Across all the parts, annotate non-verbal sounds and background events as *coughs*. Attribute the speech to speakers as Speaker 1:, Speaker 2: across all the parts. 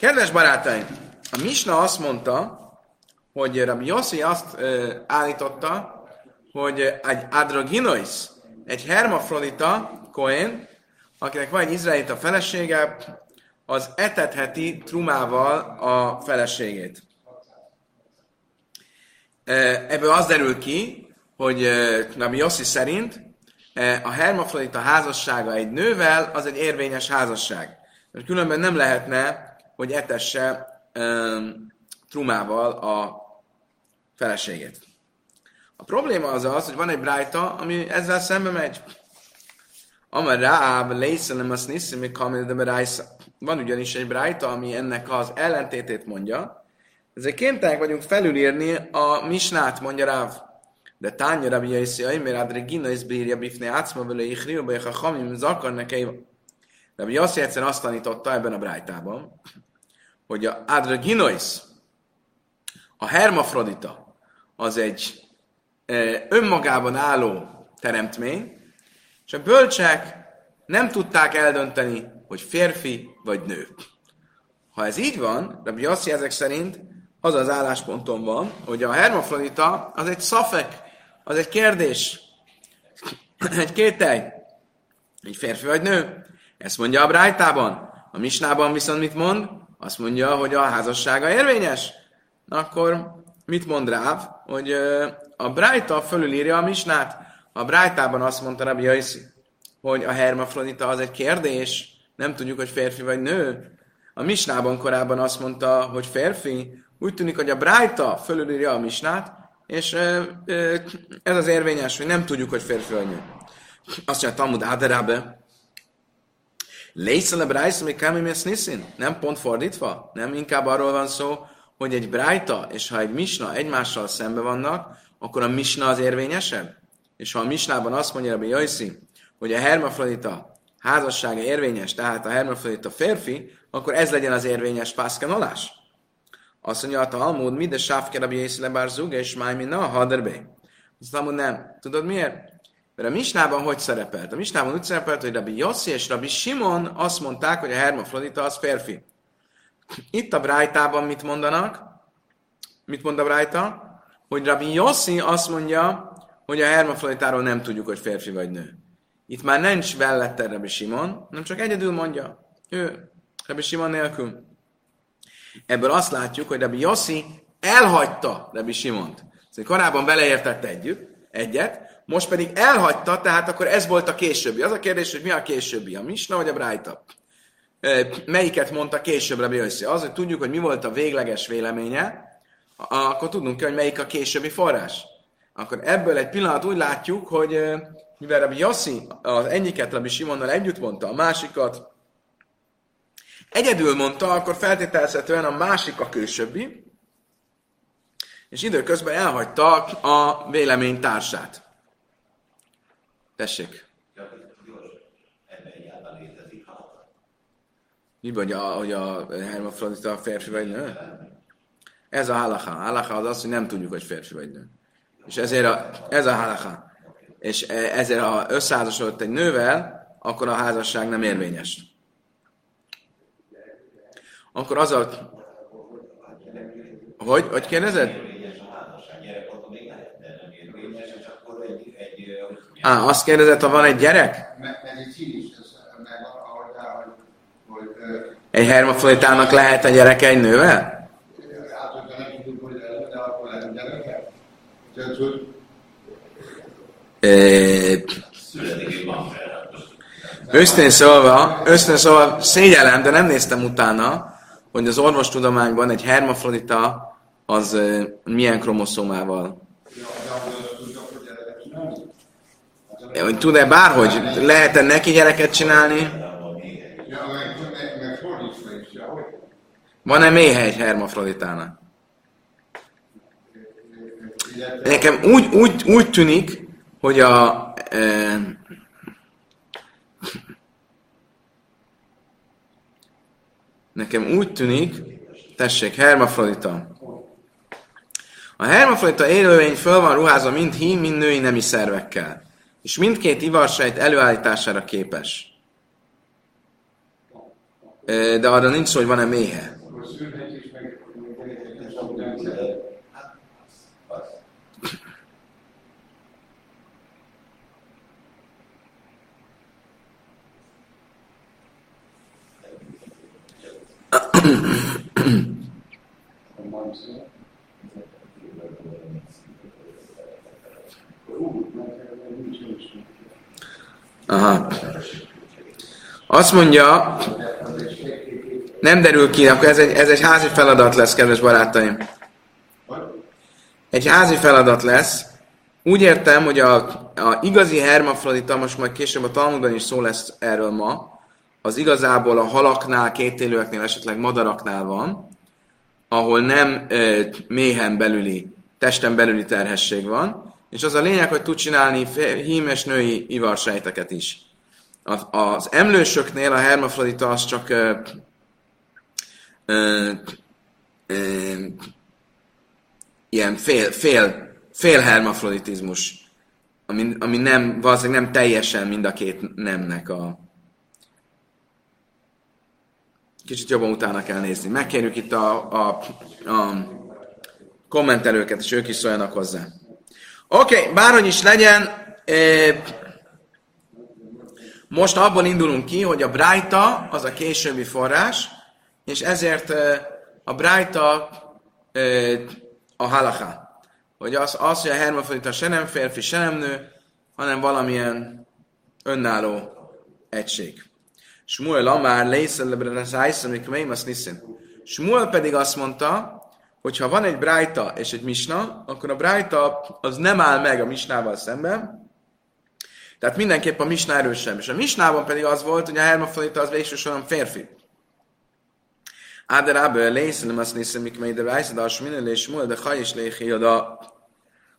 Speaker 1: Kedves barátaim, a Misna azt mondta, hogy Rabbi Yossi azt ö, állította, hogy egy adroginois, egy hermafrodita, Cohen, akinek van egy izraelita felesége, az etetheti trumával a feleségét. Ebből az derül ki, hogy Rabbi Yossi szerint a hermafrodita házassága egy nővel, az egy érvényes házasság. Mert különben nem lehetne, hogy etesse um, trumával a feleségét. A probléma az az, hogy van egy brájta, ami ezzel szembe megy. Amar rááb lészelem azt niszimi kamil de Van ugyanis egy brájta, ami ennek az ellentétét mondja. Ezért kénytelenek vagyunk felülírni a misnát, mondja Ráv. De tánya Rabbi Jaiszi, mert Adregina is bírja bifne átszma vele ichriu, be a hamim zakar nekei. Rabbi Jaiszi egyszer azt tanította ebben a brájtában, hogy a Adreginois, a hermafrodita, az egy önmagában álló teremtmény, és a bölcsek nem tudták eldönteni, hogy férfi vagy nő. Ha ez így van, Rabbi Yossi ezek szerint az az állásponton van, hogy a hermafrodita az egy szafek, az egy kérdés, *clears throat* egy kételj, egy férfi vagy nő. Ezt mondja a Brájtában. A Misnában viszont mit mond? Azt mondja, hogy a házassága érvényes. Na akkor mit mond Ráv? Hogy a Brájta fölülírja a Misnát. A Brájtában azt mondta Rabbi Jaiszi, hogy a hermafrodita az egy kérdés, nem tudjuk, hogy férfi vagy nő. A Misnában korábban azt mondta, hogy férfi, úgy tűnik, hogy a Brájta fölülírja a Misnát, és ez az érvényes, hogy nem tudjuk, hogy férfi vagy nő. Azt mondja, Talmud Aderábe, Lészele Brájsz, még Kami Niszin? Nem pont fordítva? Nem inkább arról van szó, hogy egy Brájta és ha egy Misna egymással szembe vannak, akkor a Misna az érvényesebb? És ha a Misnában azt mondja Rabbi Jajszi, hogy a hermafrodita házassága érvényes, tehát a hermafrodita férfi, akkor ez legyen az érvényes pászkanolás. Azt mondja a Talmud, mi de sávke Rabbi Jajszi lebár és máj mi na haderbe. Azt Talmud nem. Tudod miért? Mert a Misnában hogy szerepelt? A Misnában úgy szerepelt, hogy Rabbi Yossi és Rabbi Simon azt mondták, hogy a hermafrodita az férfi. Itt a Brájtában mit mondanak? Mit mond a Brájta? Hogy Rabbi Yossi azt mondja, hogy a hermafroditáról nem tudjuk, hogy férfi vagy nő. Itt már nincs vellette Rabbi Simon, nem csak egyedül mondja. Ő, Rabbi Simon nélkül. Ebből azt látjuk, hogy Rabbi Yossi elhagyta Rabbi Simont. Szóval korábban beleértett együtt, egyet, most pedig elhagyta, tehát akkor ez volt a későbbi. Az a kérdés, hogy mi a későbbi, a Misna vagy a Brájta? Melyiket mondta később Rabbi Yossi? Az, hogy tudjuk, hogy mi volt a végleges véleménye, akkor tudnunk kell, hogy melyik a későbbi forrás. Akkor ebből egy pillanat úgy látjuk, hogy mivel Rabbi Yossi az egyiket Rabbi Simonnal együtt mondta, a másikat egyedül mondta, akkor feltételezhetően a másik a későbbi, és időközben elhagyta a vélemény társát. Tessék. Mi vagy, a, hogy a hermafrodita férfi vagy nő? Ez a halacha. A halacha az az, hogy nem tudjuk, hogy férfi vagy nő. És ezért a, ez a halacha. És e, ezért, ha összeházasodott egy nővel, akkor a házasság nem érvényes. Akkor az a... Hogy? Hogy kérdezed? Á, azt kérdezett, ha van egy gyerek? Egy hermafolitának lehet a gyereke egy nővel? Őszintén szólva, őszintén szólva szégyellem, de nem néztem utána, hogy az orvostudományban egy hermafrodita az milyen kromoszómával. Hogy tud-e bárhogy, lehet-e neki gyereket csinálni? Van-e méhe egy hermafroditának? Nekem úgy, úgy, úgy tűnik, hogy a e, nekem úgy tűnik, tessék, hermafrodita. A hermafrodita élőlény föl van ruházva mind hím, mind női nemi szervekkel, és mindkét ivarsejt előállítására képes. De arra nincs szó, hogy van-e méhe. *coughs* *coughs* *coughs* Szóval. Aha. Azt mondja, nem derül ki, akkor ez egy, ez egy házi feladat lesz, kedves barátaim. Egy házi feladat lesz. Úgy értem, hogy a, a igazi hermafrodita, most majd később a Talmudban is szó lesz erről ma, az igazából a halaknál, kétélőeknél, esetleg madaraknál van, ahol nem e, méhen belüli, testen belüli terhesség van, és az a lényeg, hogy tud csinálni hímes női ivarsejteket is. Az emlősöknél a hermafrodita az csak ö, ö, ö, ilyen fél, fél, fél hermafroditizmus, ami, ami nem, valószínűleg nem teljesen mind a két nemnek a, kicsit jobban utána kell nézni. Megkérjük itt a, a, a kommentelőket, és ők is szóljanak hozzá. Oké, okay, bárhogy is legyen, most abból indulunk ki, hogy a Brájta az a későbbi forrás, és ezért a Brájta a halaká. Hogy az, az hogy a hermafrodita se nem férfi, se nem nő, hanem valamilyen önálló egység. Smuel Amár Leiszellebre Zájszem, amik azt niszin. Smuel pedig azt mondta, hogy ha van egy Brájta és egy Misna, akkor a Brájta az nem áll meg a Misnával szemben, tehát mindenképp a Misna erősebb. És a Misnában pedig az volt, hogy a hermafrodita az végső soron férfi. Áder Ábel Lészem, azt nézem, mik mely de Rájszad, a Sminel és Smuel, de Haj és Léhi, oda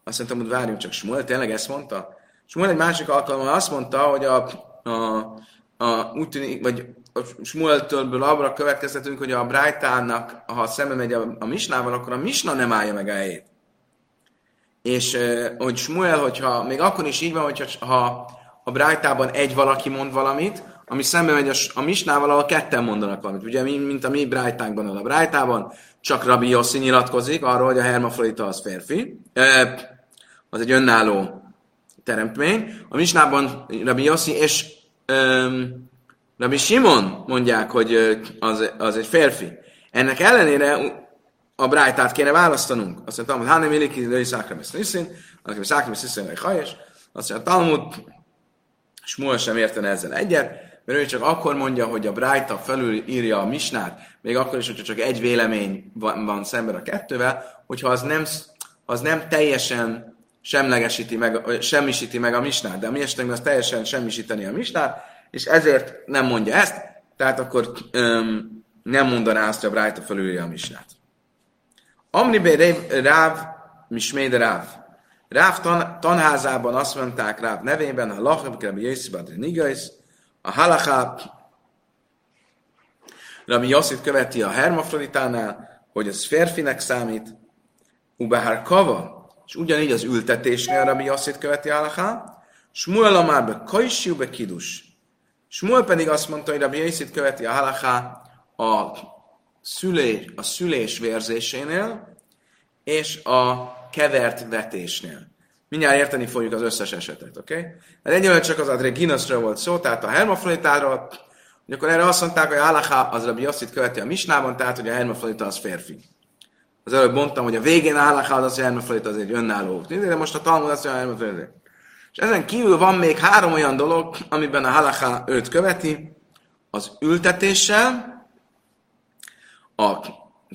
Speaker 1: azt mondtam, hogy várjunk csak, Smuel tényleg ezt mondta? Smuel egy másik alkalommal azt mondta, hogy a, a a, úgy tűnik, vagy a Smueltől abra következtetünk, hogy a Brájtának, ha szembe megy a, a Misnával, akkor a Misna nem állja meg a helyét. És hogy Smuel, hogyha még akkor is így van, hogyha ha a Brájtában egy valaki mond valamit, ami szembe megy a, a Misnával, ahol ketten mondanak valamit. Ugye, mint a mi Brájtánkban, a Brájtában csak Rabbi Yossi nyilatkozik arról, hogy a hermafrodita az férfi. Az egy önálló teremtmény. A Misnában Rabbi Yossi és um, Rabbi Simon mondják, hogy az, az egy férfi. Ennek ellenére a brájtát kéne választanunk. Azt mondtam, hogy hanem iliki lői szákramis niszin, annak szákramis niszin vagy hajes. Azt mondja, a Talmud, Smuel sem értene ezzel egyet, mert ő csak akkor mondja, hogy a Brájta felül írja a misnát, még akkor is, hogyha csak egy vélemény van, van szemben a kettővel, hogyha az nem, az nem teljesen semlegesíti meg, semmisíti meg a misnát, de a mi esetünkben az teljesen semmisíteni a misnát, és ezért nem mondja ezt, tehát akkor öm, nem mondaná azt, hogy a Brájta felülje a misnát. Amni Ráv, Misméde Ráv. Ráv tan, tanházában azt mondták Ráv nevében, a Lachab Rabbi Yossi Nigais, a Halachá Rabbi Yossi követi a hermafroditánál, hogy ez férfinek számít, Ubehár Kava, és ugyanígy az ültetésnél Rabbi Yossit követi Alachá, Smuel Amár be Kajsiu be Kidus. Smuel pedig azt mondta, hogy Rabbi Yossit követi a Halachá a szülés, a szülés vérzésénél és a kevert vetésnél. Mindjárt érteni fogjuk az összes esetet, oké? Okay? Mert egyelőre csak az Adreginasra volt szó, tehát a hermafroditáról, hogy akkor erre azt mondták, hogy Alachá az Rabbi Yossit követi a misnában, tehát hogy a hermafrodita az férfi. Az előbb mondtam, hogy a végén állachad az hermafrodita az egy önálló. De most a Talmud azt mondja, hogy És ezen kívül van még három olyan dolog, amiben a halaká őt követi, az ültetéssel, a,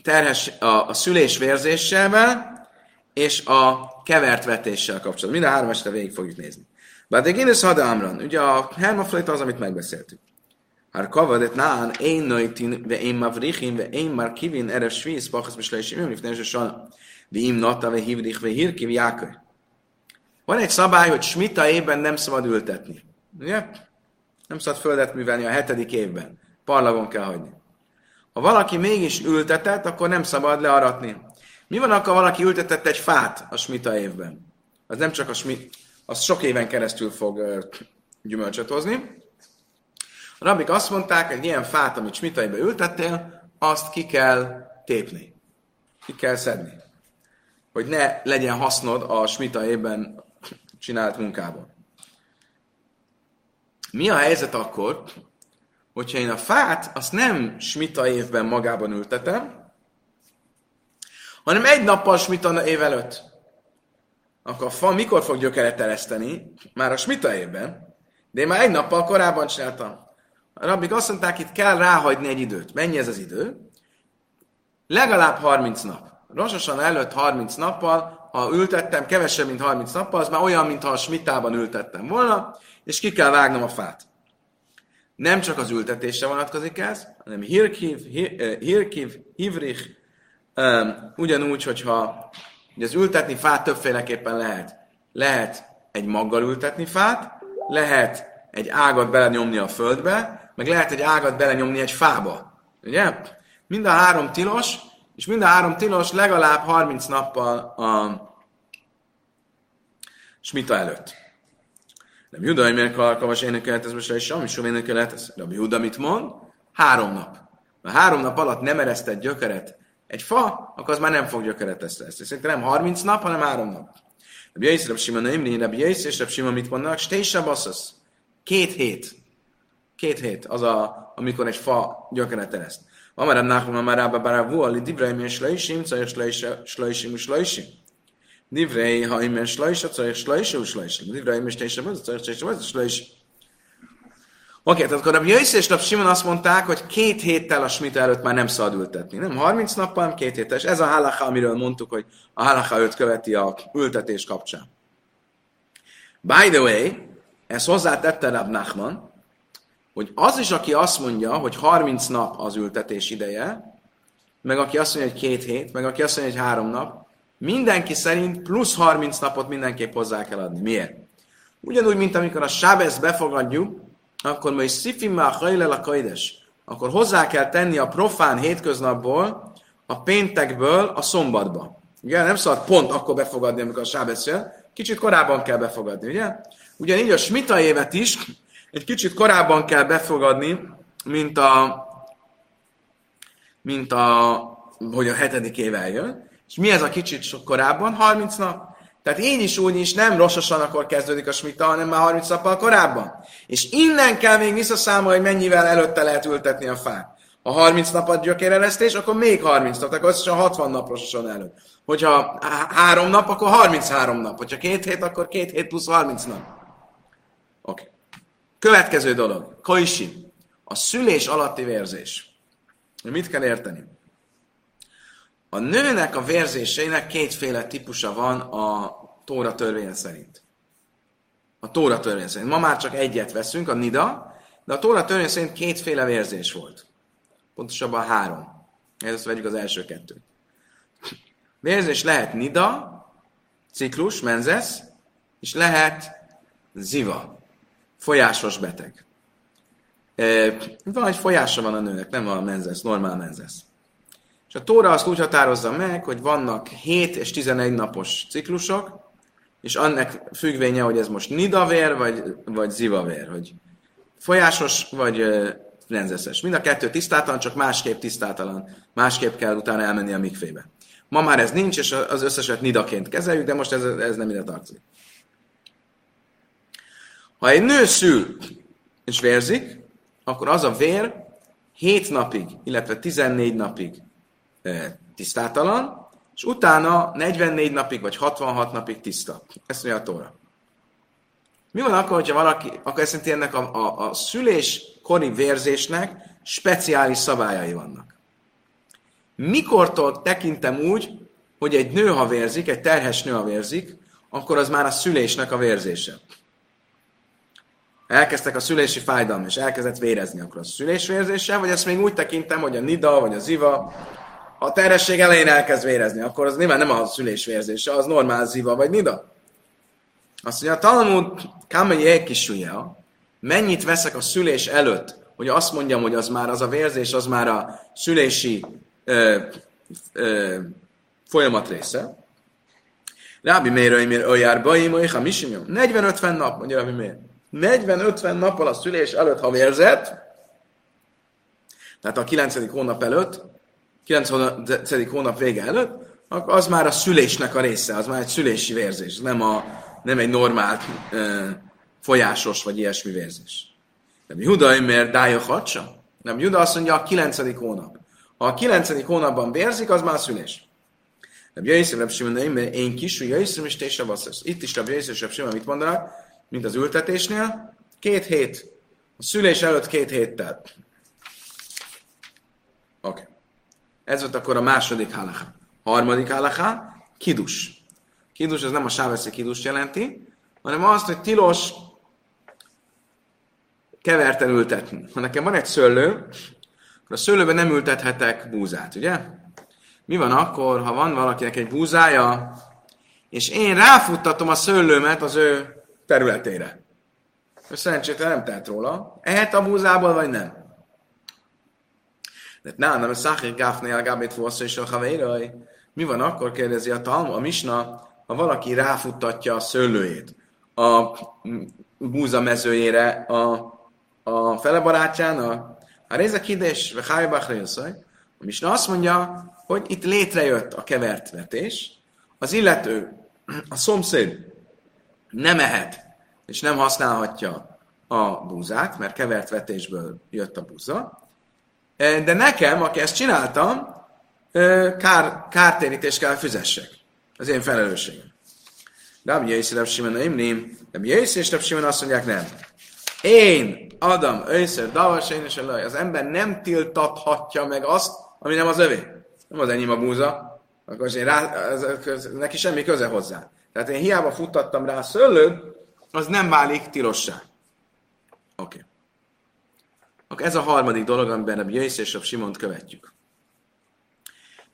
Speaker 1: terhes, a, a szülés vérzéssel, és a kevert vetéssel kapcsolatban. Mind a három este végig fogjuk nézni. Bár de Guinness Hadámran, ugye a hermafrodita az, amit megbeszéltük. Har kavadet naan ein noitin ve ein mavrichin ve ein markivin erev svíz pachas besleisim im lifnei shana. Vi im nata ve hivrich ve hirki ve Van egy szabály, hogy smita évben nem szabad ültetni. Ugye? Nem szabad földet művelni a hetedik évben. Parlagon kell hagyni. Ha valaki mégis ültetett, akkor nem szabad learatni. Mi van, akkor valaki ültetett egy fát a smita évben? Az nem csak a smit, az sok éven keresztül fog gyümölcsöt hozni. A rabik azt mondták, hogy ilyen fát, amit smitaibe ültettél, azt ki kell tépni. Ki kell szedni. Hogy ne legyen hasznod a smitaiben csinált munkában. Mi a helyzet akkor, hogyha én a fát azt nem smita évben magában ültetem, hanem egy nappal smita év előtt. Akkor a fa mikor fog gyökeret ereszteni? Már a smita évben. De én már egy nappal korábban csináltam. A rabbik azt mondták, itt kell ráhagyni egy időt. Mennyi ez az idő? Legalább 30 nap. Rososan előtt 30 nappal, ha ültettem kevesebb, mint 30 nappal, az már olyan, mintha a smitában ültettem volna, és ki kell vágnom a fát. Nem csak az ültetésre vonatkozik ez, hanem hirkiv, eh, hirkiv hivrich, ugyanúgy, hogyha ugye az ültetni fát többféleképpen lehet. Lehet egy maggal ültetni fát, lehet egy ágat belenyomni a földbe, meg lehet egy ágat belenyomni egy fába. Ugye? Mind a három tilos, és mind a három tilos legalább 30 nappal a smita előtt. Nem Juda, hogy miért alkalmas énekelet, ez most is ami sem énekelet, ez Rabbi Juda mit mond? Három nap. Ha három nap alatt nem eresztett gyökeret egy fa, akkor az már nem fog gyökeret ezt. Szerintem nem 30 nap, hanem három nap. Rabbi Jasz, Rabbi Simon, Imri, Rabbi Jasz és Rabbi Simon mit mondanak? Stésa Két hét. Két hét az, a, amikor egy fa gyökeret ereszt. Amarab Nachman Amarába Baravu, Ali Divreim és Slaisim, Cajos Slaisim és Slaisim. Divrei, ha imen Slaisa, Cajos Slaisim és Slaisim. Divreim és Teisem, Cajos Teisem, Slaisim. Oké, tehát akkor a Jöjsz és Simon azt mondták, hogy két héttel a Smita előtt már nem szabad ültetni. Nem 30 nappal, hanem két héttel. És ez a halacha, amiről mondtuk, hogy a halacha őt követi a ültetés kapcsán. By the way, ezt hozzátette Rab Nachman, hogy az is, aki azt mondja, hogy 30 nap az ültetés ideje, meg aki azt mondja, hogy két hét, meg aki azt mondja, hogy három nap, mindenki szerint plusz 30 napot mindenképp hozzá kell adni. Miért? Ugyanúgy, mint amikor a sábesz befogadjuk, akkor majd szifim a hajlel a kajdes, akkor hozzá kell tenni a profán hétköznapból, a péntekből a szombatba. Ugye nem szabad pont akkor befogadni, amikor a sábesz jön, kicsit korábban kell befogadni, ugye? Ugyanígy a smita évet is egy kicsit korábban kell befogadni, mint a, mint a, hogy a hetedik év eljön. És mi ez a kicsit sok korábban? 30 nap. Tehát így is úgy is nem rossosan akkor kezdődik a smita, hanem már 30 nappal korábban. És innen kell még visszaszámolni, hogy mennyivel előtte lehet ültetni a fát. Ha 30 nap a gyökérelesztés, akkor még 30 nap, akkor összesen 60 nap rossosan előtt. Hogyha három nap, akkor 33 nap. Hogyha két hét, akkor két hét plusz 30 nap. Oké. Okay. Következő dolog, koisi, a szülés alatti vérzés. Mit kell érteni? A nőnek a vérzéseinek kétféle típusa van a Tóra törvény szerint. A Tóra törvény szerint. Ma már csak egyet veszünk, a Nida, de a Tóra törvény szerint kétféle vérzés volt. Pontosabban három. Ezt vegyük az első kettőt. Vérzés lehet Nida, ciklus, menzesz, és lehet ziva, folyásos beteg. Vagy folyása van a nőnek, nem a menzesz, normál menzesz. És a Tóra azt úgy határozza meg, hogy vannak 7 és 11 napos ciklusok, és annak függvénye, hogy ez most nidavér, vagy, vagy zivavér, hogy folyásos, vagy menzeszes. Mind a kettő tisztátalan, csak másképp tisztátalan. Másképp kell utána elmenni a mikfébe. Ma már ez nincs, és az összeset nidaként kezeljük, de most ez, ez nem ide tartozik. Ha egy nő szül és vérzik, akkor az a vér 7 napig, illetve 14 napig e, tisztátalan, és utána 44 napig vagy 66 napig tiszta. Ezt mondja a Tóra. Mi van akkor, hogyha valaki, akkor ezt jelenti ennek a, a, a szüléskori vérzésnek speciális szabályai vannak. Mikortól tekintem úgy, hogy egy nő, ha vérzik, egy terhes nő, ha vérzik, akkor az már a szülésnek a vérzése elkezdtek a szülési fájdalom, és elkezdett vérezni, akkor a szülésvérzéssel, vagy ezt még úgy tekintem, hogy a nida, vagy a ziva, a terhesség elején elkezd vérezni, akkor az nyilván nem a szülésvérzése, az normál ziva, vagy nida. Azt mondja, a Talmud Kamei kisúja, mennyit veszek a szülés előtt, hogy azt mondjam, hogy az már az a vérzés, az már a szülési ö, ö, folyamat része. Rábi Mér Öjár Baim, Öjha Misimjom. 40-50 nap, mondja Rábi Mér. 40-50 nappal a szülés előtt, ha vérzett, tehát a 9. hónap előtt, 9. hónap vége előtt, az már a szülésnek a része, az már egy szülési vérzés, nem, a, nem egy normál e, folyásos vagy ilyesmi vérzés. Nem Juda, mert dája hadsa? Nem, Juda azt mondja a 9. hónap. Ha a 9. hónapban vérzik, az már szülés. Rabbi Jöjszöm, Simon, mert én kisú Jöjszöm, és te is Itt is Rabbi Jöjszöm Simon mit mondanak, mint az ültetésnél, két hét. A szülés előtt két héttel. Oké. Okay. Ez volt akkor a második halaká. Harmadik halaká, kidus. Kidus az nem a sáveszi kidus jelenti, hanem azt, hogy tilos keverten ültetni. Ha nekem van egy szőlő, akkor a szőlőben nem ültethetek búzát, ugye? Mi van akkor, ha van valakinek egy búzája, és én ráfuttatom a szőlőmet az ő területére? Ő szerencsétlen nem tehet róla. Ehet a búzából, vagy nem? De nem, nem, száhir gáfné el gábét fossza és a havéraj. Mi van akkor, kérdezi a Talma, a Misna, ha valaki ráfuttatja a szőlőjét a búza mezőjére a, a fele barátjának, a rézek kidés, vagy hájbach a Misna azt mondja, hogy itt létrejött a kevert vetés, az illető, a szomszéd nem ehet, és nem használhatja a búzát, mert kevert vetésből jött a búza, de nekem, aki ezt csináltam, kár, kártérítést kell fizessek. Az én felelősségem. Rabbi Jöjsz, Rabbi Simon, Imnim, Rabbi Jöjsz és Rabbi Simon azt mondják, nem. Én, Adam, őször, Davas, én és Az ember nem tiltathatja meg azt, ami nem az övé. Nem az enyém a búza, akkor én rá, az, az, neki semmi köze hozzá. Tehát én hiába futtattam rá a szőlőt, az nem válik tilossá. Oké. Okay. Akkor ez a harmadik dolog, amiben a Jöjsz és a Simont követjük.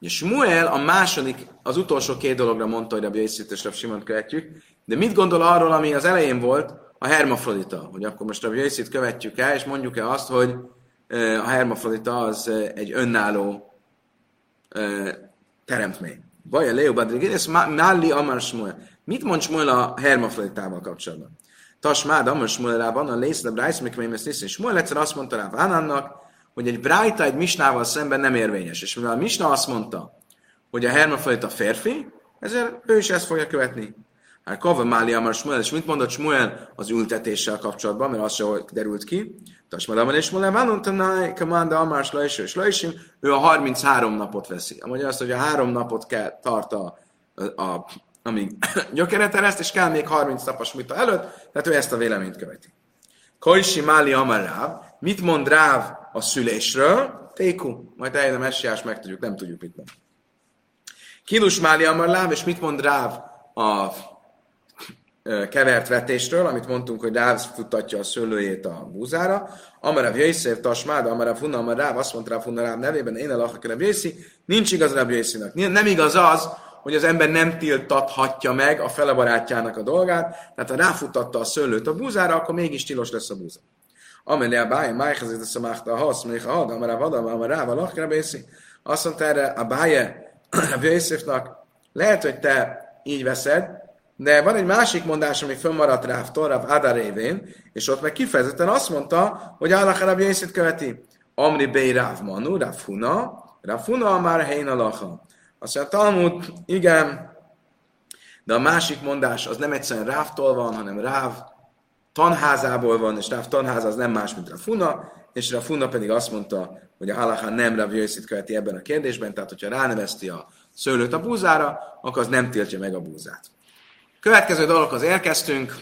Speaker 1: Ugye Smuel a második, az utolsó két dologra mondta, hogy a Jöjsz és a Simont követjük, de mit gondol arról, ami az elején volt, a hermafrodita, hogy akkor most a Jöjszit követjük el, és mondjuk-e azt, hogy a hermafrodita az egy önálló teremtmény. Vaj a Leo Badrigédes, Málli Amar Smuel. Mit mond Smuel a hermafroditával kapcsolatban? Tasmád, Amar Smuelában, a Lész, de mikor ezt hiszem. Smuel egyszer azt mondta rá Vánannak, hogy egy Brájta egy Misnával szemben nem érvényes. És mivel a Misna azt mondta, hogy a hermafrodita férfi, ezért ő is ezt fogja követni. Hát Kava Máli Amar Smuel, és mit mondott Smuel az ültetéssel kapcsolatban, mert az sem derült ki. Tasmadamar és Smuel, Vánontanai, Kamanda Amar Slajső és Lajsim, ő a 33 napot veszi. A magyar azt, hogy a három napot kell tart a, a amíg *coughs* gyökeret ereszt, és kell még 30 napos mita előtt, tehát ő ezt a véleményt követi. Kajsi Máli Amar Ráv, mit mond Ráv a szülésről? Téku, majd eljön a messiás, megtudjuk, nem tudjuk mit mond. Kidus Máli Amar Ráv, és mit mond Ráv a kevert vetésről, amit mondtunk, hogy Ráv futtatja a szőlőjét a búzára. Amarav Jöjszév Tasmád, Amarav Hunna, Amar Ráv, azt mondta Ráv Hunna Ráv nevében, én a Rav Jöjszi, nincs igaz Ráv Jöjszinak. Nem igaz az, hogy az ember nem tiltathatja meg a fele barátjának a dolgát, tehát ha ráfutatta a szőlőt a búzára, akkor mégis tilos lesz a búza. Amelé a bája, májhez ez a szamáhta, a hasz, még a had, amarav adam, amarav a lakrebészi. Azt mondta erre a báje, *clears throat* a lehet, hogy te így veszed, de van egy másik mondás, ami fönnmaradt Ráv Ráv Adar révén, és ott meg kifejezetten azt mondta, hogy Allah Ráv követi. Amri Bey Ráv Manu, Ráv Huna, Ráv Huna már Hein Alacha. Azt mondja, Talmud, igen, de a másik mondás az nem egyszerűen Rávtól van, hanem Ráv tanházából van, és Ráv tanháza az nem más, mint Ráv Funa, és Ráv Funa pedig azt mondta, hogy a Halacha nem Ráv Jöjszit követi ebben a kérdésben, tehát hogyha ránevezti a szőlőt a búzára, akkor az nem tiltja meg a búzát. Következő dologhoz érkeztünk.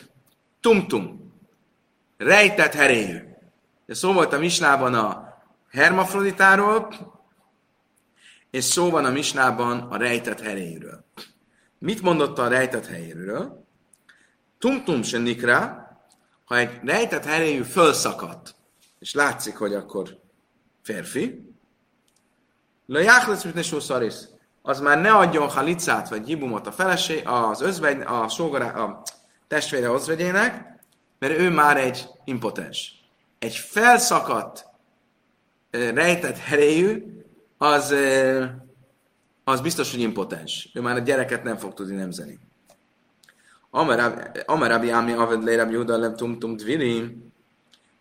Speaker 1: Tumtum. Rejtett heréjű. De szó volt a Misnában a hermafroditáról, és szó van a Misnában a rejtett heréjűről. Mit mondott a rejtett helyéről? Tumtum se nikra, ha egy rejtett heréjű fölszakadt, és látszik, hogy akkor férfi, le jáchlesz, mint ne az már ne adjon halicát vagy gibumot a feleség, az özvegy, a, sógorá, a testvére özvegyének, mert ő már egy impotens. Egy felszakadt, rejtett heréjű, az, az biztos, hogy impotens. Ő már a gyereket nem fog tudni nemzeni. Amarabi Ami Aved Lérab Juda Lem Tum Tum Dvirim,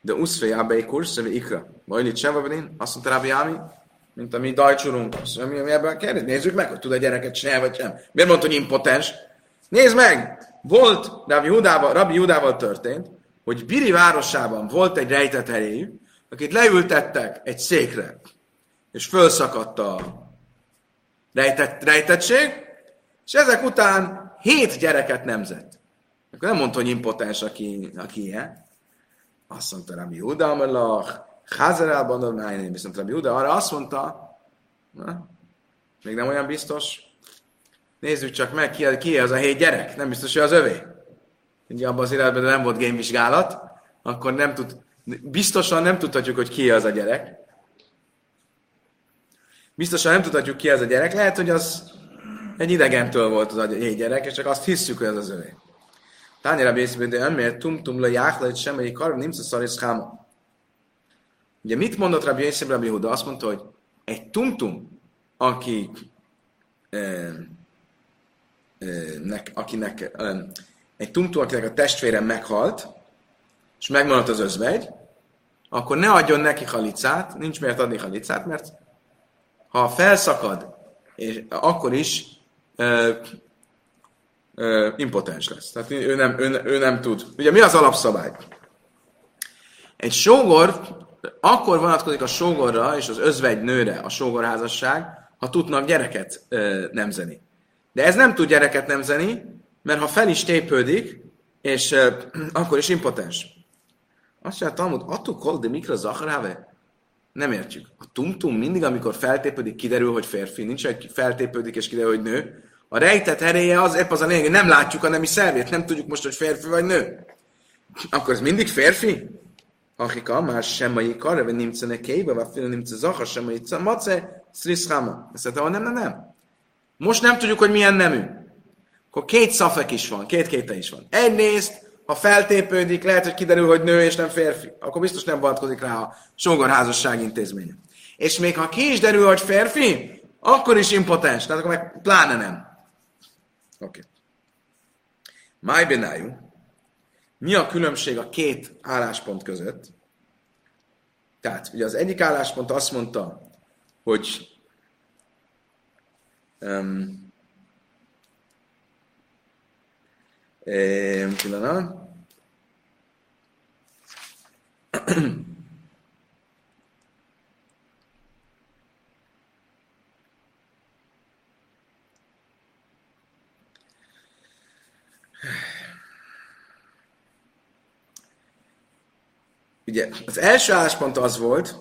Speaker 1: de Uszfé Abei Kurszövi Ikra. Vajlit Sevabrin, azt mondta Rabbi Ami, mint a mi dajcsurunk, mi, mi ebben kérdez, nézzük meg, hogy tud a gyereket csinálni, vagy sem. Miért mondta, hogy impotens? Nézd meg! Volt, Rabbi Judával, Rabbi Judával történt, hogy Biri városában volt egy rejtett erejű, akit leültettek egy székre, és fölszakadt a rejtett, rejtettség, És ezek után hét gyereket nemzett. Akkor nem mondta, hogy impotens, aki, aki ilyen. Azt mondta Rabbi Huda, Amalach, Chazerában, Adonai, viszont Rabbi Huda arra azt mondta, na, még nem olyan biztos, nézzük csak meg, ki, ki az a hét gyerek, nem biztos, hogy az övé. Ugye abban az életben nem volt gémvizsgálat, akkor nem tud, biztosan nem tudhatjuk, hogy ki az a gyerek. Biztosan nem tudhatjuk, ki az a gyerek. Lehet, hogy az egy idegentől volt az a gyerek, és csak azt hisszük, hogy az az övé. Tányira bészben, de emért tum-tum le jáhlet semmelyik kar, nincs a szarisz háma. Ugye mit mondott Rabbi Yosef Rabbi Huda? Azt mondta, hogy egy tum-tum, aki eh, nek, akinek egy tumtum, akinek a testvére meghalt, és megmaradt az özvegy, akkor ne adjon neki halicát, nincs miért adni halicát, mert ha felszakad, és akkor is ö, ö, impotens lesz. Tehát ő nem, ő, ő nem tud. Ugye mi az alapszabály? Egy sógor akkor vonatkozik a sógorra és az özvegy nőre a sógorházasság, ha tudnak gyereket ö, nemzeni. De ez nem tud gyereket nemzeni, mert ha fel is tépődik, és uh, akkor is impotens. Azt mondja, Talmud, attól kol de mikra zacharáve? Nem értjük. A tumtum mindig, amikor feltépődik, kiderül, hogy férfi. Nincs, hogy feltépődik, és kiderül, hogy nő. A rejtett eréje az épp az a lényeg, hogy nem látjuk a nemi szervét, nem tudjuk most, hogy férfi vagy nő. Akkor ez mindig férfi? Akika, már semmai kareve nimce nekeibe, vagy fél nimce zacha, semmai mace, szriszháma. Ezt mondta, nem, nem, nem. Most nem tudjuk, hogy milyen nemű. Akkor két szafek is van, két kéte is van. Egyrészt, ha feltépődik, lehet, hogy kiderül, hogy nő és nem férfi. Akkor biztos nem vonatkozik rá a sógorházasság intézménye. És még ha ki is derül, hogy férfi, akkor is impotens. Tehát akkor meg pláne nem. Oké. Okay. Mi a különbség a két álláspont között? Tehát, ugye az egyik álláspont azt mondta, hogy Um, um, pillanat. Ugye az első álláspont az volt,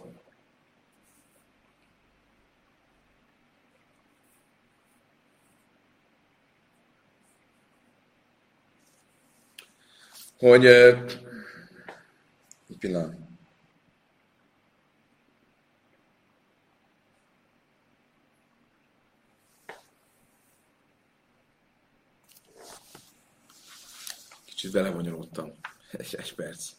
Speaker 1: hogy egy pillanat. Kicsit belevonyolódtam. Egy, egy perc.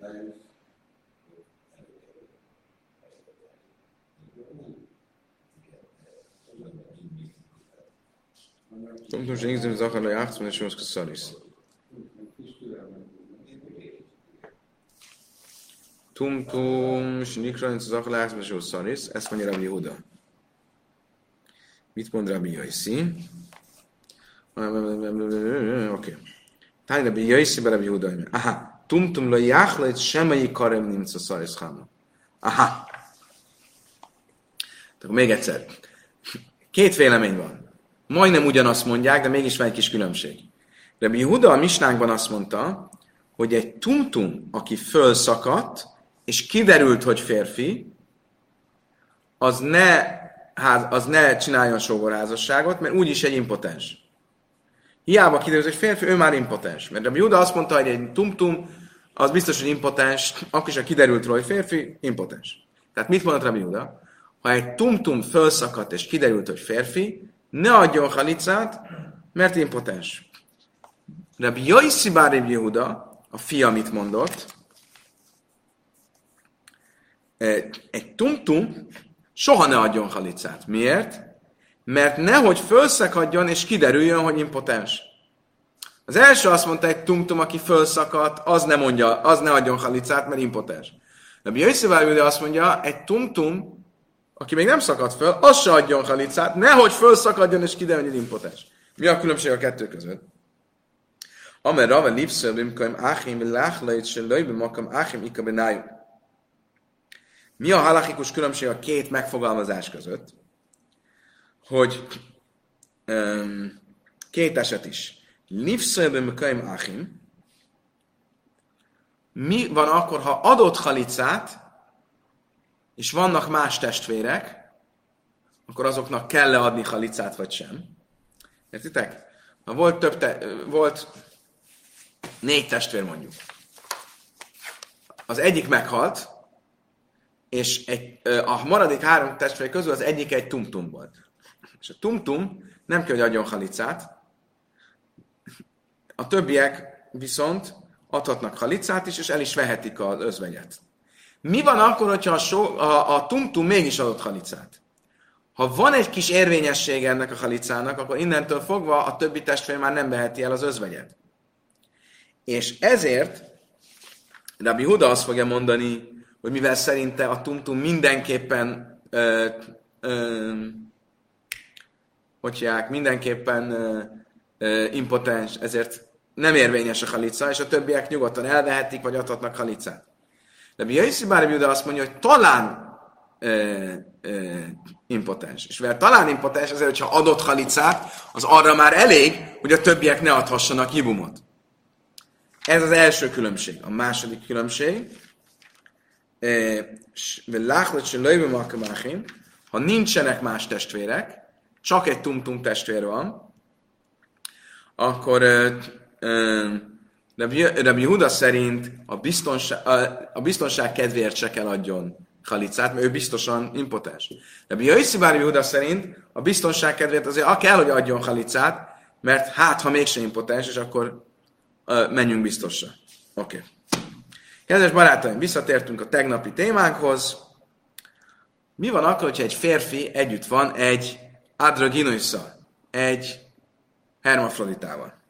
Speaker 1: Thank you. Não nos dizem os arranhados, mas chamamos que são isso. Tumtum, Snikra, Zahlász, Mesó Szaris, ezt mondja Rabbi Huda. Mit mond Rabbi Jaiszi? Oké. Ah, ah, ah, okay. Tány Rabbi Jaiszi, be Rabbi Huda. Aha. Tumtum, lo jachlajt, semmelyik karem nimca Szaris Háma. Aha. Tehát még egyszer. Két vélemény van majdnem ugyanazt mondják, de mégis van egy kis különbség. Rabbi Huda a misnánkban azt mondta, hogy egy tumtum, aki fölszakadt, és kiderült, hogy férfi, az ne, az ne csináljon sógorházasságot, mert úgyis egy impotens. Hiába kiderült, hogy férfi, ő már impotens. Mert Rabbi Huda azt mondta, hogy egy tumtum, az biztos, hogy impotens, akkor is, ha kiderült róla, hogy férfi, impotens. Tehát mit mondott Rabbi Huda? Ha egy tumtum fölszakadt és kiderült, hogy férfi, ne adjon halicát, mert impotens. Rabbi Jaiszi Bárib Yehuda, a fia mit mondott, egy tumtum soha ne adjon halicát. Miért? Mert nehogy fölszakadjon és kiderüljön, hogy impotens. Az első azt mondta, egy tumtum, aki fölszakadt, az ne, mondja, az ne adjon halicát, mert impotens. Rabbi Jaiszi Bárib azt mondja, egy tumtum, aki még nem szakadt föl, az se adjon halicát, nehogy fölszakadjon és kiderül, hogy impotens. Mi a különbség a kettő között? Amer rava lipszöl bimkaim áhim láchlajt se lőjbe makam áhim ika. Mi a halachikus különbség a két megfogalmazás között? Hogy um, két eset is. Lipszöl bimkaim áhim. Mi van akkor, ha adott halicát, és vannak más testvérek, akkor azoknak kell-e adni halicát, vagy sem. Értitek? Ha volt több te, volt négy testvér mondjuk. Az egyik meghalt, és egy, a maradék három testvér közül az egyik egy tumtum volt. És a tumtum nem kell, hogy adjon halicát, a többiek viszont adhatnak halicát is, és el is vehetik az özvegyet. Mi van akkor, hogyha a, so, a, a tumtum mégis adott halicát? Ha van egy kis érvényessége ennek a halicának, akkor innentől fogva a többi testvér már nem veheti el az özvegyet. És ezért Rabbi Huda azt fogja mondani, hogy mivel szerinte a tumtum mindenképpen ö, ö, hogy mindenképpen ö, ö, impotens, ezért nem érvényes a halica, és a többiek nyugodtan elvehetik, vagy adhatnak halicát. De Biaiszi Bárbi azt mondja, hogy talán ö, ö, impotens. És mivel talán impotens, azért, hogyha adott halicát, az arra már elég, hogy a többiek ne adhassanak hibumot. Ez az első különbség. A második különbség, ha nincsenek más testvérek, csak egy tum-tum testvér van, akkor Rabbi Huda szerint a biztonság, a, a biztonság kedvéért se kell adjon halicát, mert ő biztosan impotens. De Jöjszi Bárbi Huda szerint a biztonság kedvéért azért kell, hogy adjon halicát, mert hát, ha mégse impotens, és akkor uh, menjünk biztosra. Oké. Okay. Kedves barátaim, visszatértünk a tegnapi témánkhoz. Mi van akkor, hogyha egy férfi együtt van egy adraginoisszal, egy hermafroditával?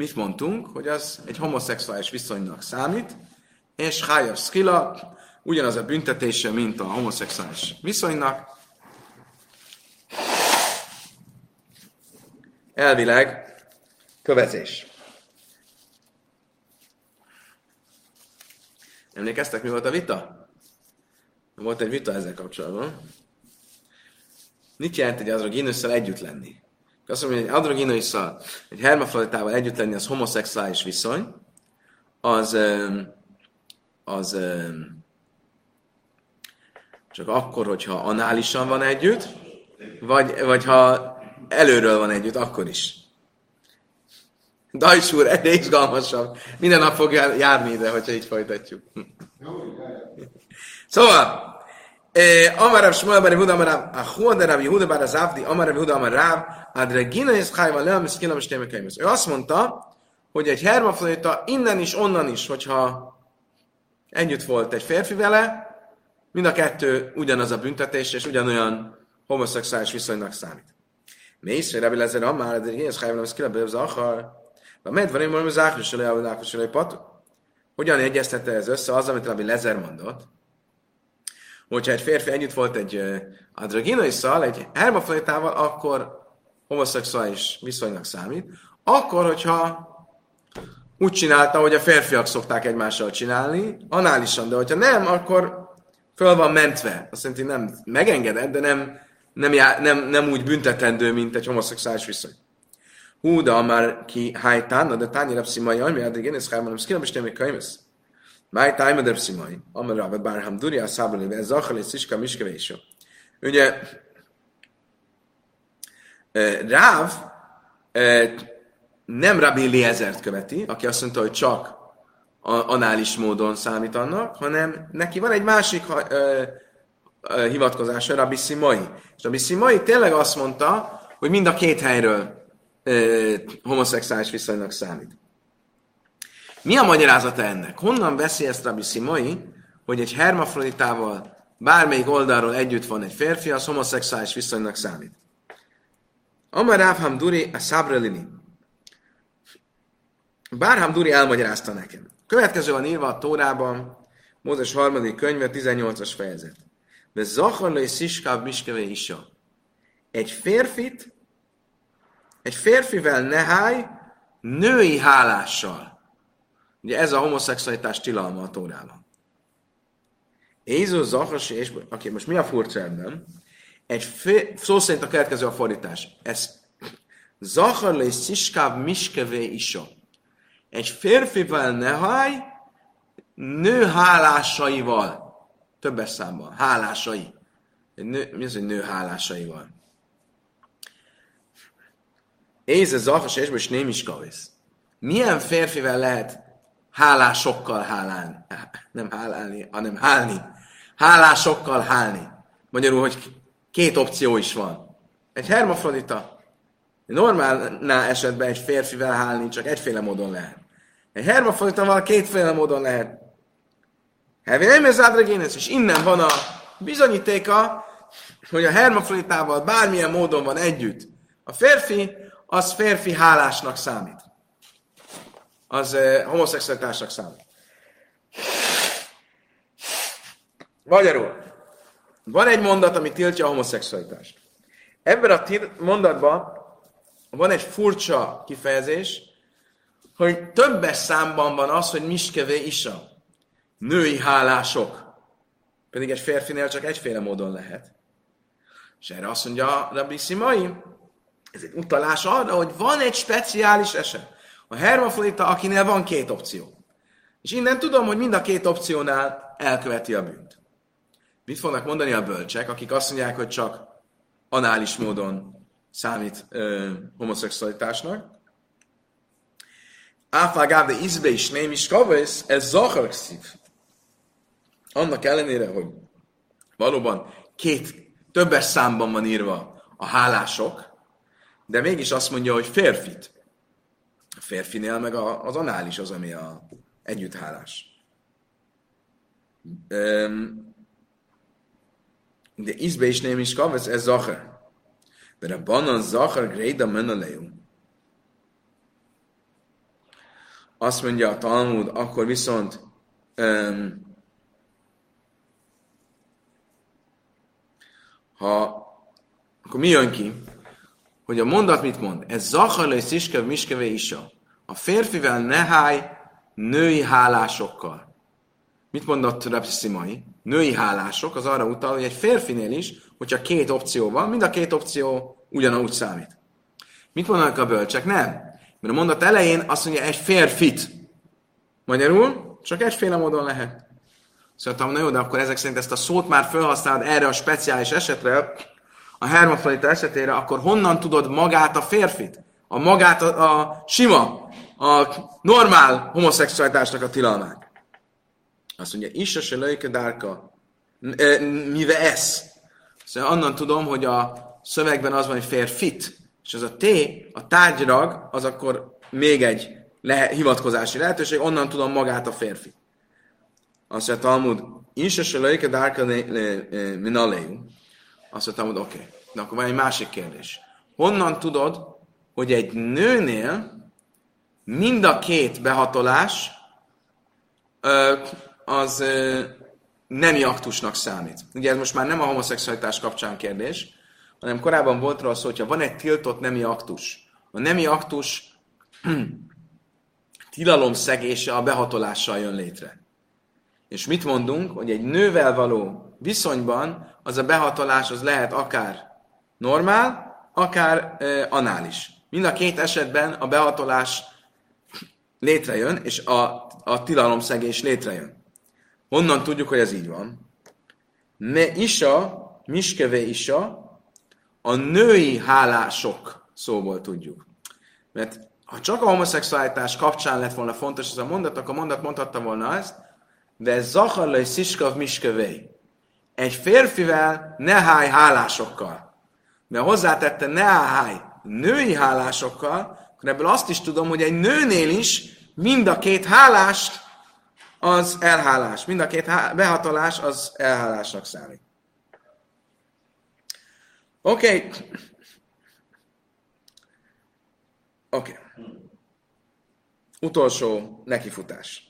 Speaker 1: Mit mondtunk? Hogy az egy homoszexuális viszonynak számít, és Hájav Skila ugyanaz a büntetése, mint a homoszexuális viszonynak. Elvileg kövezés. Emlékeztek, mi volt a vita? Volt egy vita ezzel kapcsolatban. Mit jelent egy androginusszal együtt lenni? Azt mondja, hogy egy androginusszal, egy hermafroditával együtt lenni, az homoszexuális viszony, az, az, az csak akkor, hogyha análisan van együtt, vagy, vagy ha előről van együtt, akkor is. Dajs úr, egyre izgalmasabb. Minden nap fog járni ide, hogyha így folytatjuk. Szóval, Amarav Shmuel bar Yehuda Amarav Achuad Rav Yehuda bar Azavdi Amarav Yehuda Amarav Adregina is Chayva Lea Miskina Mistéme Ő azt mondta, hogy egy hermafrodita innen is, onnan is, hogyha együtt volt egy férfi vele, Mind a kettő ugyanaz a büntetés, és ugyanolyan homoszexuális viszonynak számít. Mész, hogy Rabbi Lezer Amár, de ezt hajlom, ez kilebbe az akar. A medvarim valami zákros elé, a lákos elé pat. Hogyan egyeztette ez össze az, amit Rabbi Lezer mondott? Hogyha egy férfi együtt volt egy adraginoisszal, egy hermaflajtával, akkor homoszexuális viszonynak számít. Akkor, hogyha úgy csinálta, hogy a férfiak szokták egymással csinálni, análisan, de hogyha nem, akkor föl van mentve. Azt jelenti, nem megengedett, de nem, nem, já, nem, nem úgy büntetendő, mint egy homoszexuális viszony. Hú, de már ki hájtán, de tányi rapszimai, ami addig én ezt tényleg könyvesz. Máj tájma de pszimai, amar rabbe bár ham duri a szábali, ez zachal és sziska miskevéső. Ugye, Ráv nem Rabbi Liezert követi, aki azt mondta, hogy csak anális módon számít annak, hanem neki van egy másik ö, hivatkozása, Rabbi Simai. És Rabbi Simai tényleg azt mondta, hogy mind a két helyről homoszexuális viszonynak számít. Mi a magyarázata ennek? Honnan veszi ezt Rabbi Simai, hogy egy hermafroditával bármelyik oldalról együtt van egy férfi, az homoszexuális viszonynak számít? Amar Ráfham Duri a Sabrelini. Bárham Duri elmagyarázta nekem. Következő van írva a Tórában, Mózes harmadik könyve, 18-as fejezet. De Zacharlai Sziskáv Miskeve Isa. Egy férfit, egy férfivel Nehaj női hálással. Ugye ez a homoszexualitás tilalma a Tórában. Ézó Zachas, és aki most mi a furcsa ebben? Egy fő, szó szerint a következő a fordítás. Ez Zachar le Sziskáv Miskevé Isa. Egy férfivel nehaj, nő hálásaival. Többes számban. Hálásai. Nő, mi az, hogy nő hálásaival? Éze Zachas és nem is kavisz. Milyen férfivel lehet hálásokkal hálálni? Nem hálálni, hanem hálni. Hálásokkal hálni. Magyarul, hogy két opció is van. Egy hermafrodita. Normálnál esetben egy férfivel hálni csak egyféle módon lehet. Egy hermafroditával kétféle módon lehet. Hevi nem ez és innen van a bizonyítéka, hogy a hermafroditával bármilyen módon van együtt. A férfi, az férfi hálásnak számít. Az eh, homoszexualitásnak számít. Magyarul, van egy mondat, ami tiltja a homoszexualitást. Ebben a mondatban van egy furcsa kifejezés, hogy többes számban van az, hogy miskevé isa. Női hálások. Pedig egy férfinél csak egyféle módon lehet. És erre azt mondja Rabbi Szimai, ez egy utalás arra, hogy van egy speciális eset. A hermafrodita, akinél van két opció. És innen tudom, hogy mind a két opciónál elköveti a bűnt. Mit fognak mondani a bölcsek, akik azt mondják, hogy csak anális módon számít ö, homoszexualitásnak? Áfágáv de izbe is nem is kavasz, ez zaharkszív. Annak ellenére, hogy valóban két, többes számban van írva a hálások, de mégis azt mondja, hogy férfit. A férfinél meg a, az anális az, ami a együtthálás. de izbe is nem is kavasz, ez zahar. De a banan zahar gréda menalejú. Azt mondja a Talmud, akkor viszont um, ha akkor mi jön ki? Hogy a mondat mit mond? Ez zahar és sziskev miskevé isa. A férfivel ne női hálásokkal. Mit mondott Repsi Szimai? Női hálások, az arra utal, hogy egy férfinél is, hogyha két opció van, mind a két opció ugyanúgy számít. Mit mondanak a bölcsek? Nem. Mert a mondat elején azt mondja egy férfit. Magyarul csak egyféle módon lehet. Szóval na jó, de akkor ezek szerint ezt a szót már felhasználod erre a speciális esetre, a hermafrodita esetére, akkor honnan tudod magát a férfit? A magát a, a sima, a normál homoszexualitásnak a tilalmát. Azt mondja, Issa se lőke dárka, e, mive ez. Szóval onnan tudom, hogy a szövegben az van, hogy férfit, és az a T, a tárgyrag, az akkor még egy le, hivatkozási lehetőség, onnan tudom magát a férfi. Azt mondja, Talmud, Issa se lőke dárka minaléu. Azt mondja, Talmud, oké. Okay. De akkor van egy másik kérdés. Honnan tudod, hogy egy nőnél mind a két behatolás az nemi aktusnak számít. Ugye ez most már nem a homoszexualitás kapcsán kérdés, hanem korábban volt róla szó, hogyha van egy tiltott nemi aktus, a nemi aktus *clears throat* tilalom szegése a behatolással jön létre. És mit mondunk, hogy egy nővel való viszonyban az a behatolás az lehet akár normál, akár e, anális. Mind a két esetben a behatolás létrejön, és a, a tilalomszegés létrejön. Honnan tudjuk, hogy ez így van? Me isa, miskevé isa, a női hálások szóból tudjuk. Mert ha csak a homoszexualitás kapcsán lett volna fontos ez a mondat, akkor a mondat mondhatta volna ezt, de zacharlai sziskav miskevé. Egy férfivel ne háj hálásokkal. Mert hozzátette ne háj női hálásokkal, akkor ebből azt is tudom, hogy egy nőnél is mind a két hálást az elhálás. Mind a két behatolás az elhálásnak számít. Oké. Okay. Oké. Okay. Utolsó nekifutás.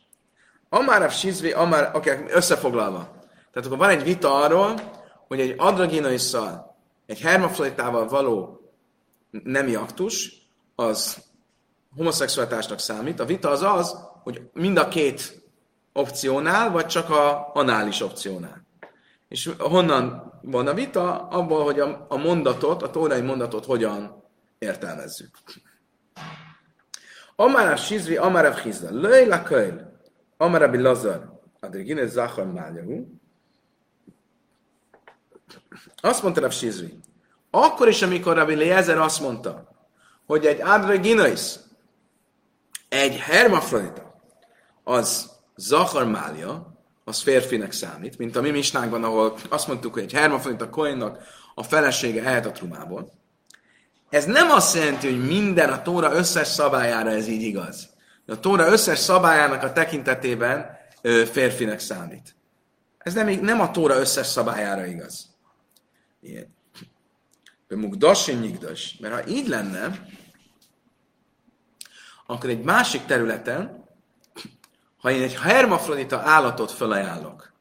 Speaker 1: Amár Sizvi, Amár, oké, okay, összefoglalva. Tehát akkor van egy vita arról, hogy egy adraginoisszal, egy hermafroditával való nemi aktus, az homoszexualitásnak számít. A vita az az, hogy mind a két opciónál, vagy csak a anális opciónál. És honnan van a vita? Abból, hogy a, a mondatot, a tórai mondatot hogyan értelmezzük. Amara Sizri, Amara Chizda, Löj la Köl, Amara Bilazar, Adrigine Zachar Mályahu. Azt mondta Rav Sizri, akkor is, amikor Rabbi Lézer azt mondta, hogy egy Adriginois, egy hermafrodita, az Zachar Mália, az férfinek számít, mint a mi misnánkban, ahol azt mondtuk, hogy egy hermafrodita koinnak a felesége ehet a trumából. Ez nem azt jelenti, hogy minden a Tóra összes szabályára ez így igaz. A Tóra összes szabályának a tekintetében ö, férfinek számít. Ez nem, nem a Tóra összes szabályára igaz. Ilyen. Mugdasin nyigdas. Mert ha így lenne, akkor egy másik területen, ha én egy hermafrodita állatot felajánlok,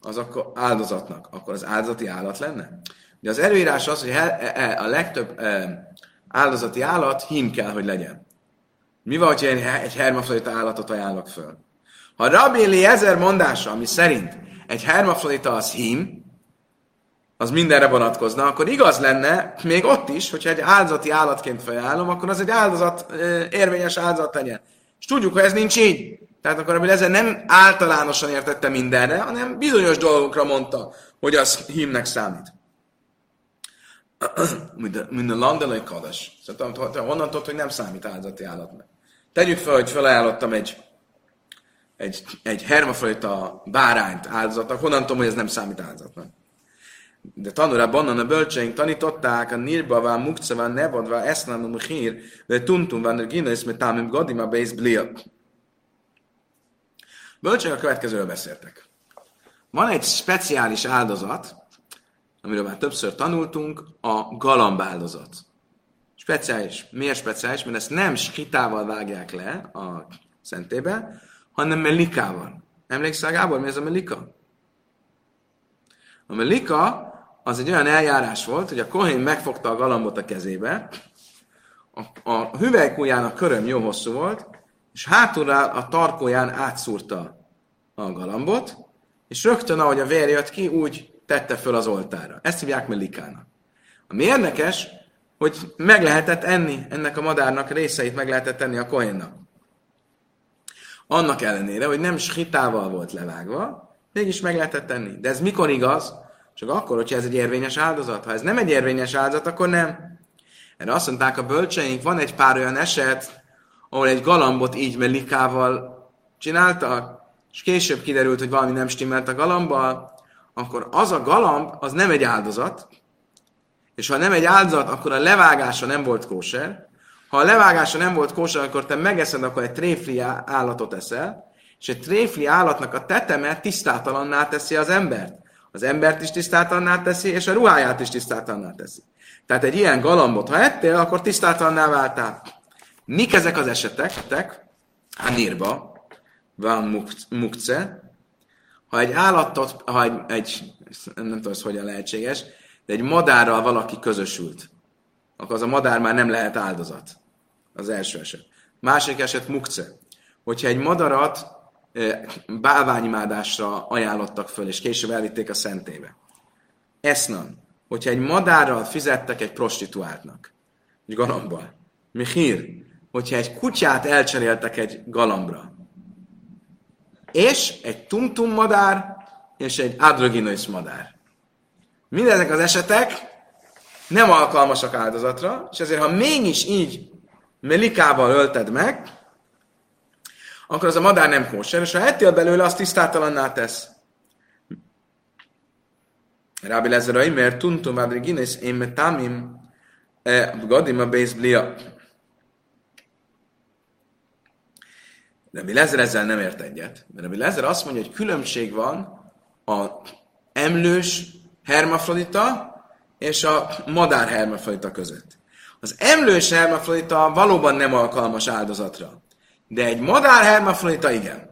Speaker 1: az akkor áldozatnak, akkor az áldozati állat lenne? De az előírás az, hogy e, e, a legtöbb e, áldozati állat hím kell, hogy legyen. Mi van, ha egy hermafrodita állatot ajánlok föl? Ha Rabbi ezer mondása, ami szerint egy hermafrodita az hím, az mindenre vonatkozna, akkor igaz lenne még ott is, hogyha egy áldozati állatként felajánlom, akkor az egy áldozat, érvényes áldozat legyen. És tudjuk, hogy ez nincs így. Tehát akkor Rabbi ezer nem általánosan értette mindenre, hanem bizonyos dolgokra mondta, hogy az hímnek számít *clears throat* mint a landelai kadas. Szóval honnan tudod, hogy nem számít áldozati állatnak? Tegyük fel, hogy felajánlottam egy, egy, egy hermafajta bárányt áldozatnak, honnan tudom, hogy ez nem számít áldozatnak? De tanulában onnan a bölcseink tanították a nirbavá, mukcavá, nevadvá, esznánum, hír, de tuntum van a ginasz, mert támim gadima, bész, blia. Bölcseink a következőről beszéltek. Van egy speciális áldozat, amiről már többször tanultunk, a galambáldozat. Speciális. Miért speciális? Mert ezt nem skitával vágják le a szentébe, hanem melikával. Emlékszel, Gábor, mi ez a melika? A melika az egy olyan eljárás volt, hogy a kohén megfogta a galambot a kezébe, a, a hüvelykújának köröm jó hosszú volt, és hátulra a tarkóján átszúrta a galambot, és rögtön, ahogy a vér jött ki, úgy tette föl az oltára. Ezt hívják melikának. Ami érdekes, hogy meg lehetett enni ennek a madárnak részeit, meg lehetett enni a kohénnak. Annak ellenére, hogy nem skitával volt levágva, mégis meg lehetett tenni. De ez mikor igaz? Csak akkor, hogyha ez egy érvényes áldozat. Ha ez nem egy érvényes áldozat, akkor nem. Erre azt mondták a bölcseink, van egy pár olyan eset, ahol egy galambot így melikával csináltak, és később kiderült, hogy valami nem stimmelt a galambal, akkor az a galamb, az nem egy áldozat, és ha nem egy áldozat, akkor a levágása nem volt kóser. Ha a levágása nem volt kóser, akkor te megeszed, akkor egy tréfli állatot eszel, és egy tréfli állatnak a teteme tisztátalanná teszi az embert. Az embert is tisztátalanná teszi, és a ruháját is tisztátalanná teszi. Tehát egy ilyen galambot, ha ettél, akkor tisztátalanná váltál. Mik ezek az esetek? Hanírba van mukce, ha egy állatot, ha egy, egy nem tudom, ez hogyan lehetséges, de egy madárral valaki közösült, akkor az a madár már nem lehet áldozat. Az első eset. Másik eset mukce. Hogyha egy madarat bálványimádásra ajánlottak föl, és később elvitték a szentébe. Esznan. Hogyha egy madárral fizettek egy prostituáltnak, egy galambal. Mihír. Hogyha egy kutyát elcseréltek egy galambra, és egy tumtum madár, és egy adroginois madár. Mindezek az esetek nem alkalmasak áldozatra, és ezért, ha mégis így melikával ölted meg, akkor az a madár nem kóser, és ha ettél belőle, azt tisztátalanná tesz. Rábi lezerai, mert tuntum adroginois én metamim eh, gadim a blia. Rabbi Lezer ezzel nem ért egyet. Mert Rabbi Lezer azt mondja, hogy különbség van a emlős hermafrodita és a madár hermafrodita között. Az emlős hermafrodita valóban nem alkalmas áldozatra, de egy madár hermafrodita igen.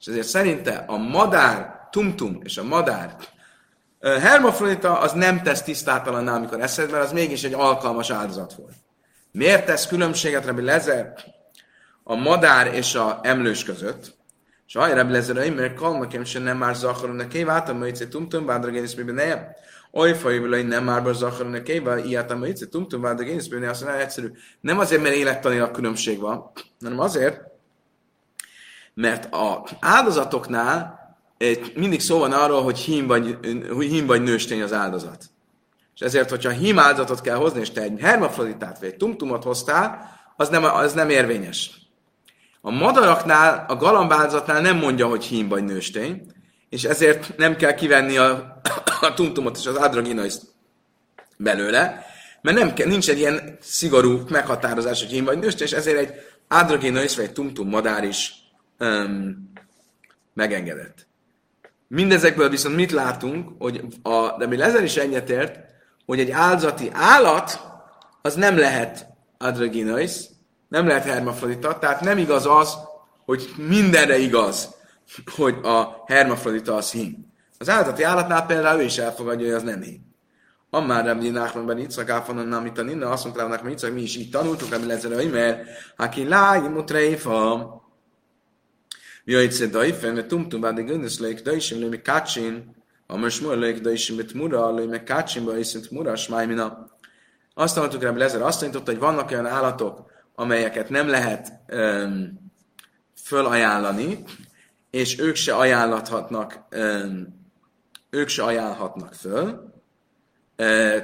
Speaker 1: És ezért szerinte a madár tumtum és a madár hermafrodita az nem tesz tisztátalanná, amikor eszed, mert az mégis egy alkalmas áldozat volt. Miért tesz különbséget Rabbi Lezer a madár és a emlős között? És ahely Rabbi Lezer, mert kalmakem se nem már zacharon a kév, átam möjtse tumtum, bádragénisz miben nejem. Oly fajúlai nem már zacharon a kév, ilyátam möjtse tumtum, bádragénisz miben azt mondja, egyszerű. Nem azért, mert élettani a különbség van, hanem azért, mert a áldozatoknál mindig szó van arról, hogy hím vagy, hím vagy nőstény az áldozat. És ezért, hogyha hím áldozatot kell hozni, és te egy hermafroditát vagy egy tumtumot hoztál, az nem, az nem érvényes. A madaraknál, a galambáldozatnál nem mondja, hogy hím vagy nőstény, és ezért nem kell kivenni a, a tumtumot és az adraginaiszt belőle, mert nem kell, nincs egy ilyen szigorú meghatározás, hogy hím vagy nőstény, és ezért egy adraginaiszt vagy egy tumtum madár is um, megengedett. Mindezekből viszont mit látunk, hogy a, de mi ezer is egyetért, hogy egy áldozati állat az nem lehet adraginais, nem lehet hermafrodita, tehát nem igaz az, hogy mindenre igaz, hogy a hermafrodita az hím. Az áldozati állatnál például ő is elfogadja, hogy az nem hím. Ammár Rabbi Nachman ben Yitzhak áfonan nem itt a ninna, azt mondta Rabbi Nachman mi is így tanultuk, ami lezere, mert aki lájimut reifa, Jöjjtse dajfen, mert tumtum bádi göndöszleik dajsim lőmi kácsin, a most lők dajsim mit mura, lőmi kácsin, bajszint mura, smájmina. Azt hallottuk rá, Lezer azt tanította, hogy vannak olyan állatok, amelyeket nem lehet um, fölajánlani, és ők se ajánlathatnak, um, ők se ajánlhatnak föl. Uh,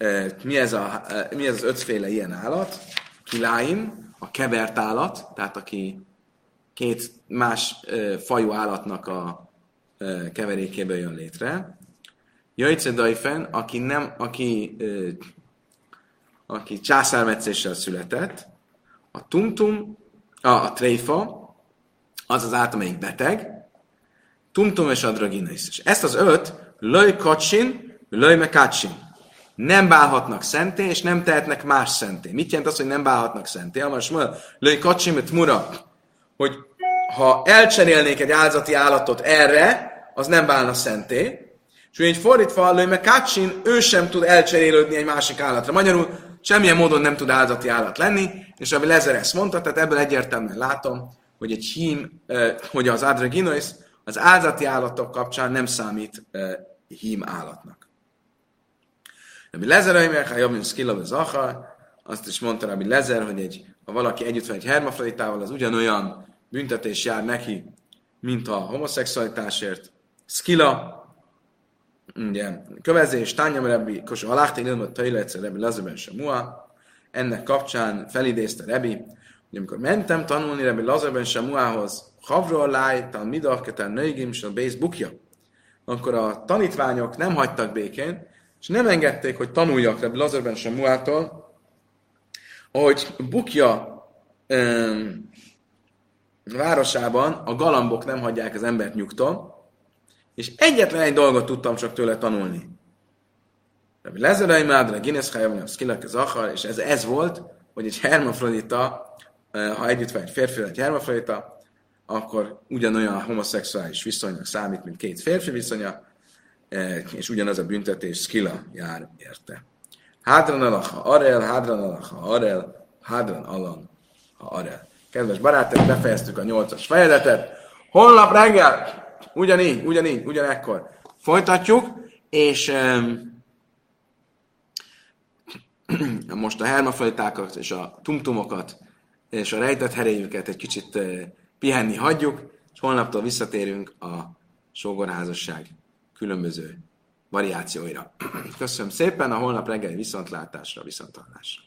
Speaker 1: uh, mi, ez a, uh, mi ez az ötféle ilyen állat? Kiláim, a kevert állat, tehát aki két más fajú állatnak a keverékéből jön létre. Jöjjtse Dajfen, aki nem, aki, aki császármetszéssel született, a tumtum, a, a tréfa, az az állat, amelyik beteg, tumtum és adragina is. És ezt az öt, löj kacsin, löj mekacsin nem bálhatnak szenté, és nem tehetnek más szenté. Mit jelent az, hogy nem bálhatnak szenté? Amás mondja, lőj kacsimit mura, hogy ha elcserélnék egy áldozati állatot erre, az nem bálna szenté. És úgy fordítva, lőj meg kacsin, ő sem tud elcserélődni egy másik állatra. Magyarul semmilyen módon nem tud áldozati állat lenni, és ami Lezer ezt mondta, tehát ebből egyértelműen látom, hogy egy hím, hogy az adraginois az áldozati állatok kapcsán nem számít hím állatnak. Rabbi Lezer, Aimer, ha jobbin skilla az achar, azt is mondta Rabbi Lezer, hogy egy, ha valaki együtt van egy hermafroditával, az ugyanolyan büntetés jár neki, mint a homoszexualitásért. Skilla, ugye, kövezés, tányam Rabbi, kosó haláhti ilmat tajletszer Rabbi Lezerben Samua, ennek kapcsán felidézte Rabbi, hogy amikor mentem tanulni Rabbi Lazarben Samuához, Havról láj, tal midah, keten nőgim, a bukja, akkor a tanítványok nem hagytak békén, és nem engedték, hogy tanuljak Rebbi Lazarben sem Muától, hogy Bukja um, városában a galambok nem hagyják az embert nyugton, és egyetlen egy dolgot tudtam csak tőle tanulni. Rabbi Lezerai Mádra, Guinness Hajavanyam, Skilak az Achar, és ez, ez volt, hogy egy hermafrodita, ha együtt van egy férfi, egy hermafrodita, akkor ugyanolyan homoszexuális viszonynak számít, mint két férfi viszonya, E, és ugyanaz a büntetés skila jár érte. Hádran alaha arel, hádran alaha arel, hádran alan ha arel. Kedves barátok, befejeztük a nyolcas fejezetet. Holnap reggel, ugyanígy, ugyanígy, ugyanekkor folytatjuk, és um, *clears throat* most a hermafajtákat és a tumtumokat és a rejtett heréjüket egy kicsit uh, pihenni hagyjuk, és holnaptól visszatérünk a sógorházasság különböző variációira. *clears throat* Köszönöm szépen, a holnap reggeli viszontlátásra, viszontlátásra.